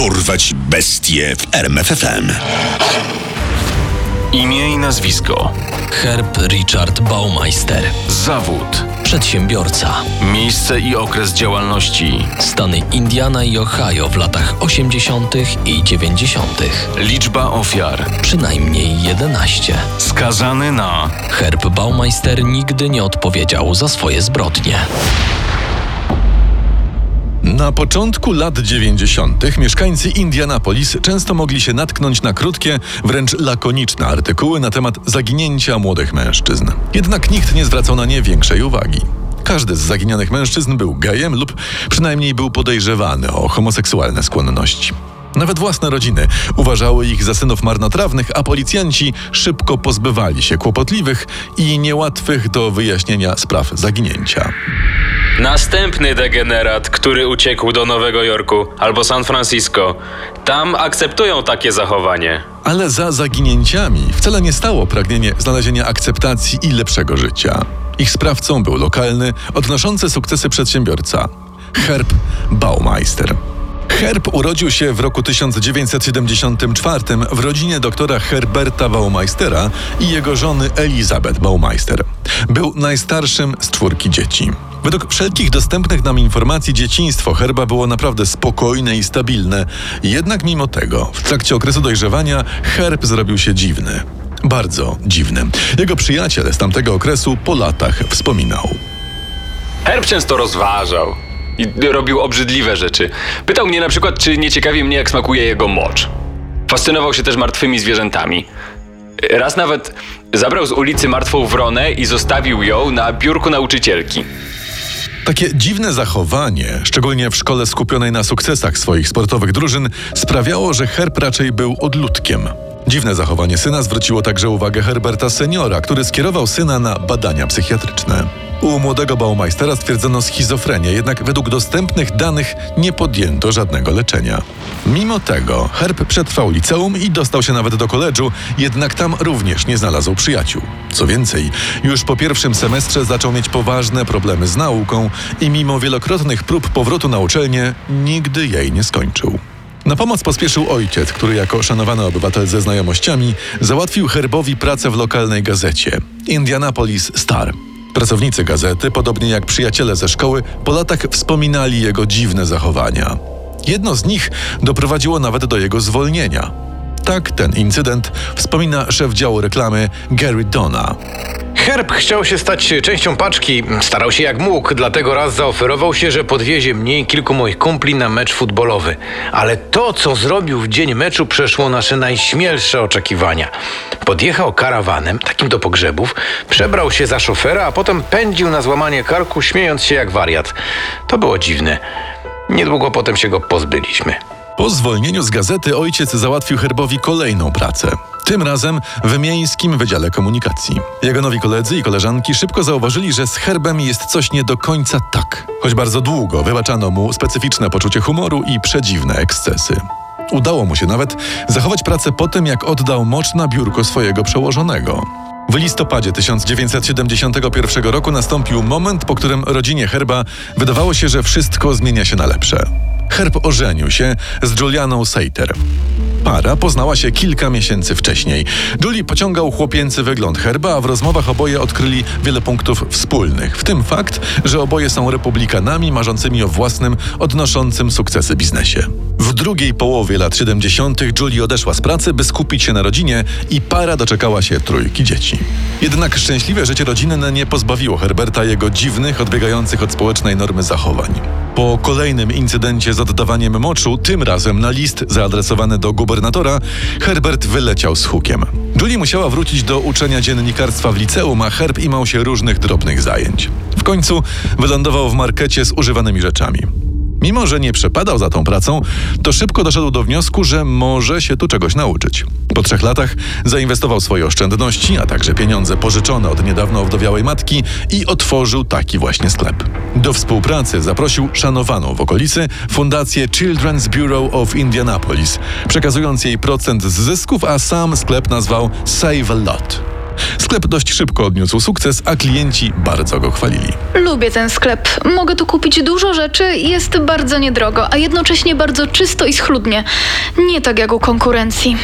Dorwać bestie w RMFFM. Imię i nazwisko. Herb Richard Baumeister. Zawód. Przedsiębiorca. Miejsce i okres działalności. Stany Indiana i Ohio w latach 80. i 90. Liczba ofiar. Przynajmniej 11. Skazany na Herb Baumeister nigdy nie odpowiedział za swoje zbrodnie. Na początku lat 90. mieszkańcy Indianapolis często mogli się natknąć na krótkie, wręcz lakoniczne artykuły na temat zaginięcia młodych mężczyzn. Jednak nikt nie zwracał na nie większej uwagi. Każdy z zaginionych mężczyzn był gejem lub przynajmniej był podejrzewany o homoseksualne skłonności. Nawet własne rodziny uważały ich za synów marnotrawnych, a policjanci szybko pozbywali się kłopotliwych i niełatwych do wyjaśnienia spraw zaginięcia. Następny degenerat, który uciekł do Nowego Jorku albo San Francisco. Tam akceptują takie zachowanie. Ale za zaginięciami wcale nie stało pragnienie znalezienia akceptacji i lepszego życia. Ich sprawcą był lokalny, odnoszący sukcesy przedsiębiorca Herb Baumeister. Herb urodził się w roku 1974 w rodzinie doktora Herberta Baumeistera i jego żony Elizabeth Baumeister. Był najstarszym z czwórki dzieci. Według wszelkich dostępnych nam informacji dzieciństwo Herba było naprawdę spokojne i stabilne. Jednak mimo tego, w trakcie okresu dojrzewania Herb zrobił się dziwny. Bardzo dziwny. Jego przyjaciel z tamtego okresu po latach wspominał. Herb często rozważał i robił obrzydliwe rzeczy. Pytał mnie na przykład, czy nie ciekawi mnie, jak smakuje jego mocz. Fascynował się też martwymi zwierzętami. Raz nawet zabrał z ulicy martwą wronę i zostawił ją na biurku nauczycielki. Takie dziwne zachowanie, szczególnie w szkole skupionej na sukcesach swoich sportowych drużyn, sprawiało, że Herb raczej był odludkiem. Dziwne zachowanie syna zwróciło także uwagę Herberta seniora, który skierował syna na badania psychiatryczne. U młodego Baumeistera stwierdzono schizofrenię, jednak według dostępnych danych nie podjęto żadnego leczenia. Mimo tego Herb przetrwał liceum i dostał się nawet do koledżu, jednak tam również nie znalazł przyjaciół. Co więcej, już po pierwszym semestrze zaczął mieć poważne problemy z nauką i mimo wielokrotnych prób powrotu na uczelnię nigdy jej nie skończył. Na pomoc pospieszył ojciec, który jako szanowany obywatel ze znajomościami załatwił Herbowi pracę w lokalnej gazecie Indianapolis Star. Pracownicy gazety, podobnie jak przyjaciele ze szkoły, po latach wspominali jego dziwne zachowania. Jedno z nich doprowadziło nawet do jego zwolnienia. Tak ten incydent wspomina szef działu reklamy Gary Donna. Herb chciał się stać częścią paczki, starał się jak mógł, dlatego raz zaoferował się, że podwiezie mnie i kilku moich kumpli na mecz futbolowy. Ale to, co zrobił w dzień meczu, przeszło nasze najśmielsze oczekiwania. Podjechał karawanem, takim do pogrzebów, przebrał się za szofera, a potem pędził na złamanie karku, śmiejąc się jak wariat. To było dziwne. Niedługo potem się go pozbyliśmy. Po zwolnieniu z gazety ojciec załatwił Herbowi kolejną pracę. Tym razem w Miejskim Wydziale Komunikacji. Jego nowi koledzy i koleżanki szybko zauważyli, że z Herbem jest coś nie do końca tak. Choć bardzo długo wybaczano mu specyficzne poczucie humoru i przedziwne ekscesy. Udało mu się nawet zachować pracę po tym, jak oddał mocz na biurko swojego przełożonego. W listopadzie 1971 roku nastąpił moment, po którym rodzinie Herba wydawało się, że wszystko zmienia się na lepsze. Herb ożenił się z Julianą Seiter. Para poznała się kilka miesięcy wcześniej. Julie pociągał chłopięcy wygląd Herba, a w rozmowach oboje odkryli wiele punktów wspólnych, w tym fakt, że oboje są republikanami marzącymi o własnym, odnoszącym sukcesy biznesie. W drugiej połowie lat 70. Julie odeszła z pracy, by skupić się na rodzinie i para doczekała się trójki dzieci. Jednak szczęśliwe życie rodzinne nie pozbawiło Herberta jego dziwnych, odbiegających od społecznej normy zachowań. Po kolejnym incydencie z oddawaniem moczu, tym razem na list zaadresowany do gubernatora, Herbert wyleciał z hukiem. Julie musiała wrócić do uczenia dziennikarstwa w liceum, a Herb imał się różnych drobnych zajęć. W końcu wylądował w markecie z używanymi rzeczami. Mimo, że nie przepadał za tą pracą, to szybko doszedł do wniosku, że może się tu czegoś nauczyć. Po trzech latach zainwestował swoje oszczędności, a także pieniądze pożyczone od niedawno owdowiałej matki i otworzył taki właśnie sklep. Do współpracy zaprosił szanowaną w okolicy fundację Children's Bureau of Indianapolis, przekazując jej procent z zysków, a sam sklep nazwał Save a Lot. Sklep dość szybko odniósł sukces, a klienci bardzo go chwalili. Lubię ten sklep. Mogę tu kupić dużo rzeczy, jest bardzo niedrogo, a jednocześnie bardzo czysto i schludnie. Nie tak jak u konkurencji.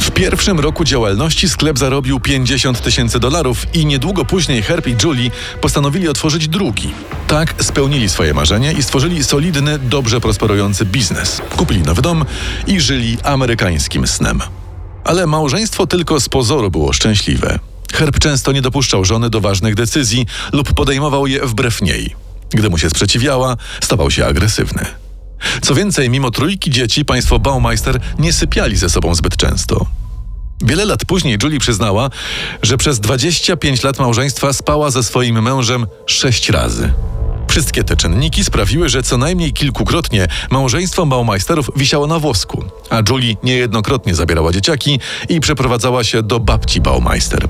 W pierwszym roku działalności sklep zarobił 50 tysięcy dolarów i niedługo później Herb i Julie postanowili otworzyć drugi. Tak spełnili swoje marzenie i stworzyli solidny, dobrze prosperujący biznes. Kupili nowy dom i żyli amerykańskim snem. Ale małżeństwo tylko z pozoru było szczęśliwe. Herb często nie dopuszczał żony do ważnych decyzji lub podejmował je wbrew niej. Gdy mu się sprzeciwiała, stawał się agresywny. Co więcej, mimo trójki dzieci, państwo Baumeister nie sypiali ze sobą zbyt często. Wiele lat później Julie przyznała, że przez 25 lat małżeństwa spała ze swoim mężem sześć razy. Wszystkie te czynniki sprawiły, że co najmniej kilkukrotnie małżeństwo Baumeisterów wisiało na włosku, a Julie niejednokrotnie zabierała dzieciaki i przeprowadzała się do babci Baumeister.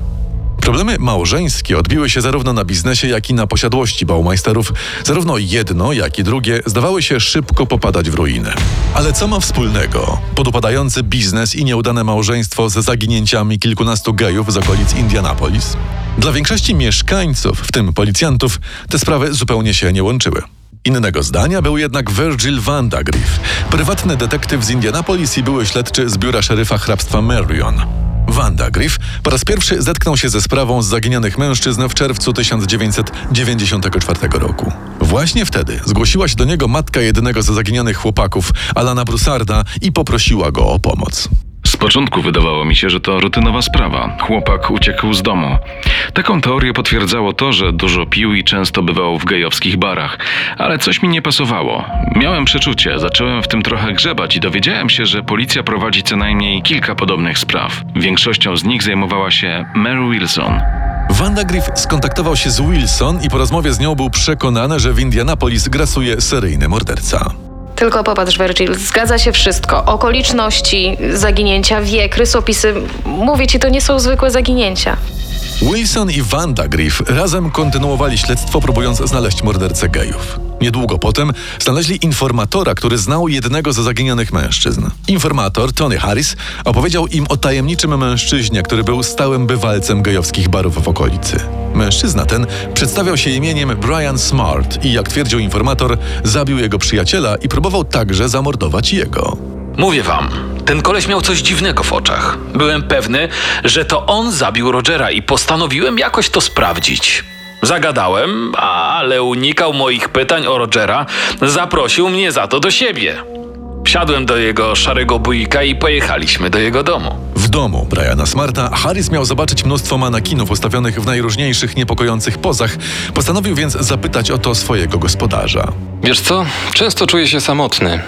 Problemy małżeńskie odbiły się zarówno na biznesie, jak i na posiadłości Baumeisterów. Zarówno jedno, jak i drugie zdawały się szybko popadać w ruinę. Ale co ma wspólnego podupadający biznes i nieudane małżeństwo ze zaginięciami kilkunastu gejów z okolic Indianapolis? Dla większości mieszkańców, w tym policjantów, te sprawy zupełnie się nie łączyły. Innego zdania był jednak Virgil Vandagriff, prywatny detektyw z Indianapolis i były śledczy z biura szeryfa hrabstwa Marion. Wanda Griff po raz pierwszy zetknął się ze sprawą zaginionych mężczyzn w czerwcu 1994 roku. Właśnie wtedy zgłosiła się do niego matka jednego ze zaginionych chłopaków, Alana Brusarda, i poprosiła go o pomoc. Z początku wydawało mi się, że to rutynowa sprawa. Chłopak uciekł z domu. Taką teorię potwierdzało to, że dużo pił i często bywał w gejowskich barach, ale coś mi nie pasowało. Miałem przeczucie, zacząłem w tym trochę grzebać i dowiedziałem się, że policja prowadzi co najmniej kilka podobnych spraw. Większością z nich zajmowała się Mary Wilson. Wanda Griff skontaktował się z Wilson i po rozmowie z nią był przekonany, że w Indianapolis grasuje seryjny morderca. Tylko popatrz, Virgil, zgadza się wszystko. Okoliczności zaginięcia, wiek, rysopisy. Mówię ci, to nie są zwykłe zaginięcia. Wilson i Wanda Griff razem kontynuowali śledztwo, próbując znaleźć mordercę gejów. Niedługo potem znaleźli informatora, który znał jednego ze zaginionych mężczyzn. Informator, Tony Harris, opowiedział im o tajemniczym mężczyźnie, który był stałym bywalcem gejowskich barów w okolicy. Mężczyzna ten przedstawiał się imieniem Brian Smart i, jak twierdził informator, zabił jego przyjaciela i próbował także zamordować jego. Mówię wam, ten koleś miał coś dziwnego w oczach. Byłem pewny, że to on zabił Rogera i postanowiłem jakoś to sprawdzić. Zagadałem, ale unikał moich pytań o Rogera, zaprosił mnie za to do siebie. Wsiadłem do jego szarego bujika i pojechaliśmy do jego domu. W domu Briana Smarta Harris miał zobaczyć mnóstwo manakinów ustawionych w najróżniejszych, niepokojących pozach. Postanowił więc zapytać o to swojego gospodarza. Wiesz co? Często czuję się samotny.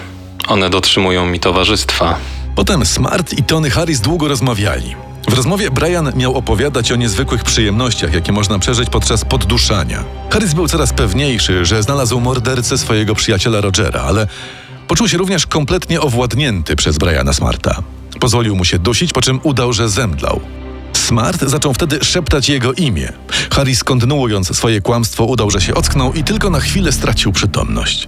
One dotrzymują mi towarzystwa. Potem Smart i Tony Harris długo rozmawiali. W rozmowie Brian miał opowiadać o niezwykłych przyjemnościach, jakie można przeżyć podczas podduszania. Harris był coraz pewniejszy, że znalazł mordercę swojego przyjaciela Rogera, ale poczuł się również kompletnie owładnięty przez Briana Smarta. Pozwolił mu się dusić, po czym udał, że zemdlał. Smart zaczął wtedy szeptać jego imię. Harris, kontynuując swoje kłamstwo, udał, że się ocknął i tylko na chwilę stracił przytomność.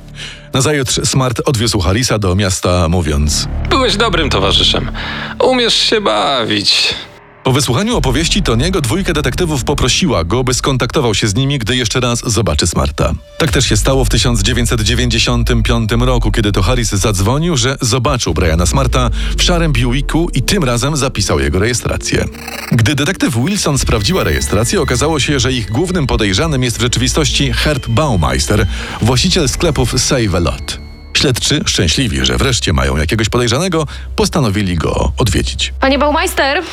Nazajutrz Smart odwiózł Harrisa do miasta, mówiąc: Byłeś dobrym towarzyszem. Umiesz się bawić. Po wysłuchaniu opowieści Toniego dwójka detektywów poprosiła go, by skontaktował się z nimi, gdy jeszcze raz zobaczy Smarta. Tak też się stało w 1995 roku, kiedy to Harris zadzwonił, że zobaczył Briana Smarta w szarym Buicku i tym razem zapisał jego rejestrację. Gdy detektyw Wilson sprawdziła rejestrację, okazało się, że ich głównym podejrzanym jest w rzeczywistości Herb Baumeister, właściciel sklepów Save a Lot. Śledczy, szczęśliwi, że wreszcie mają jakiegoś podejrzanego, postanowili go odwiedzić. Panie Baumeister,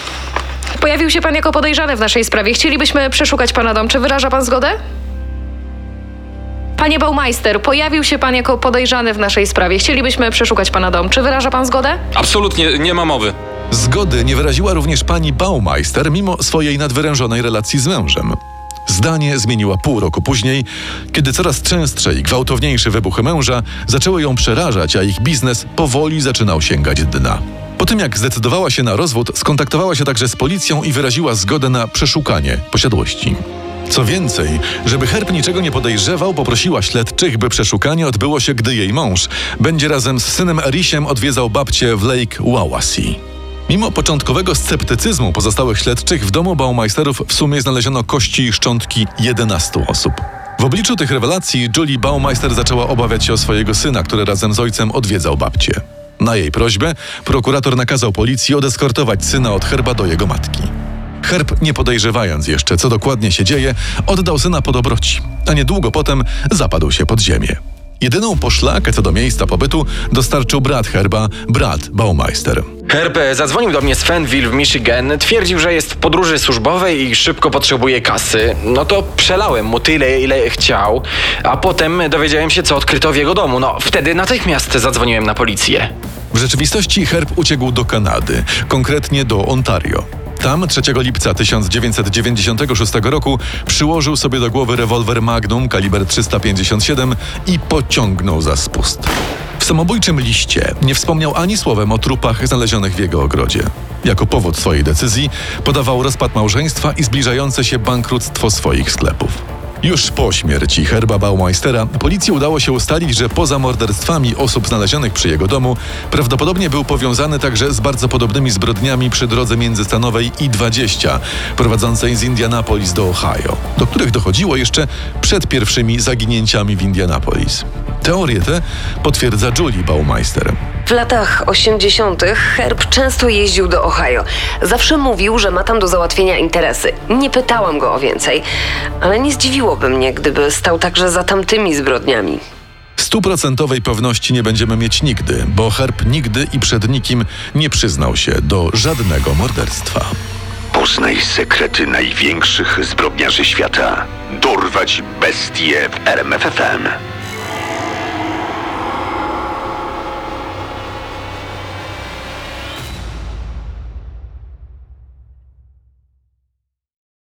pojawił się pan jako podejrzany w naszej sprawie. Chcielibyśmy przeszukać pana dom. Czy wyraża pan zgodę? Panie Baumeister, pojawił się pan jako podejrzany w naszej sprawie. Chcielibyśmy przeszukać pana dom. Czy wyraża pan zgodę? Absolutnie nie ma mowy. Zgody nie wyraziła również pani Baumeister, mimo swojej nadwyrężonej relacji z mężem. Zdanie zmieniła pół roku później, kiedy coraz częstsze i gwałtowniejsze wybuchy męża zaczęły ją przerażać, a ich biznes powoli zaczynał sięgać dna. Po tym jak zdecydowała się na rozwód, skontaktowała się także z policją i wyraziła zgodę na przeszukanie posiadłości. Co więcej, żeby Herb niczego nie podejrzewał, poprosiła śledczych, by przeszukanie odbyło się, gdy jej mąż będzie razem z synem Erisiem odwiedzał babcię w Lake Wawasee. Mimo początkowego sceptycyzmu pozostałych śledczych w domu Baumeisterów w sumie znaleziono kości i szczątki 11 osób. W obliczu tych rewelacji Julie Baumeister zaczęła obawiać się o swojego syna, który razem z ojcem odwiedzał babcię. Na jej prośbę prokurator nakazał policji odeskortować syna od Herba do jego matki. Herb, nie podejrzewając jeszcze, co dokładnie się dzieje, oddał syna po dobroci, a niedługo potem zapadł się pod ziemię. Jedyną poszlakę co do miejsca pobytu dostarczył brat Herba, brat Baumeister. Herb zadzwonił do mnie z Fenville w Michigan, twierdził, że jest w podróży służbowej i szybko potrzebuje kasy. No to przelałem mu tyle, ile chciał, a potem dowiedziałem się, co odkryto w jego domu. No wtedy natychmiast zadzwoniłem na policję. W rzeczywistości Herb uciekł do Kanady, konkretnie do Ontario. Tam 3 lipca 1996 roku przyłożył sobie do głowy rewolwer Magnum kaliber 357 i pociągnął za spust. Samobójczym liście nie wspomniał ani słowem o trupach znalezionych w jego ogrodzie. Jako powód swojej decyzji podawał rozpad małżeństwa i zbliżające się bankructwo swoich sklepów. Już po śmierci Herba Baumeistera policji udało się ustalić, że poza morderstwami osób znalezionych przy jego domu prawdopodobnie był powiązany także z bardzo podobnymi zbrodniami przy drodze międzystanowej I-20 prowadzącej z Indianapolis do Ohio, do których dochodziło jeszcze przed pierwszymi zaginięciami w Indianapolis. Teorię tę potwierdza Julie Baumeister. W latach 80. Herb często jeździł do Ohio. Zawsze mówił, że ma tam do załatwienia interesy. Nie pytałam go o więcej, ale nie zdziwiłoby mnie, gdyby stał także za tamtymi zbrodniami. Stuprocentowej pewności nie będziemy mieć nigdy, bo Herb nigdy i przed nikim nie przyznał się do żadnego morderstwa. Poznaj sekrety największych zbrodniarzy świata. Dorwać bestie w RMFFM.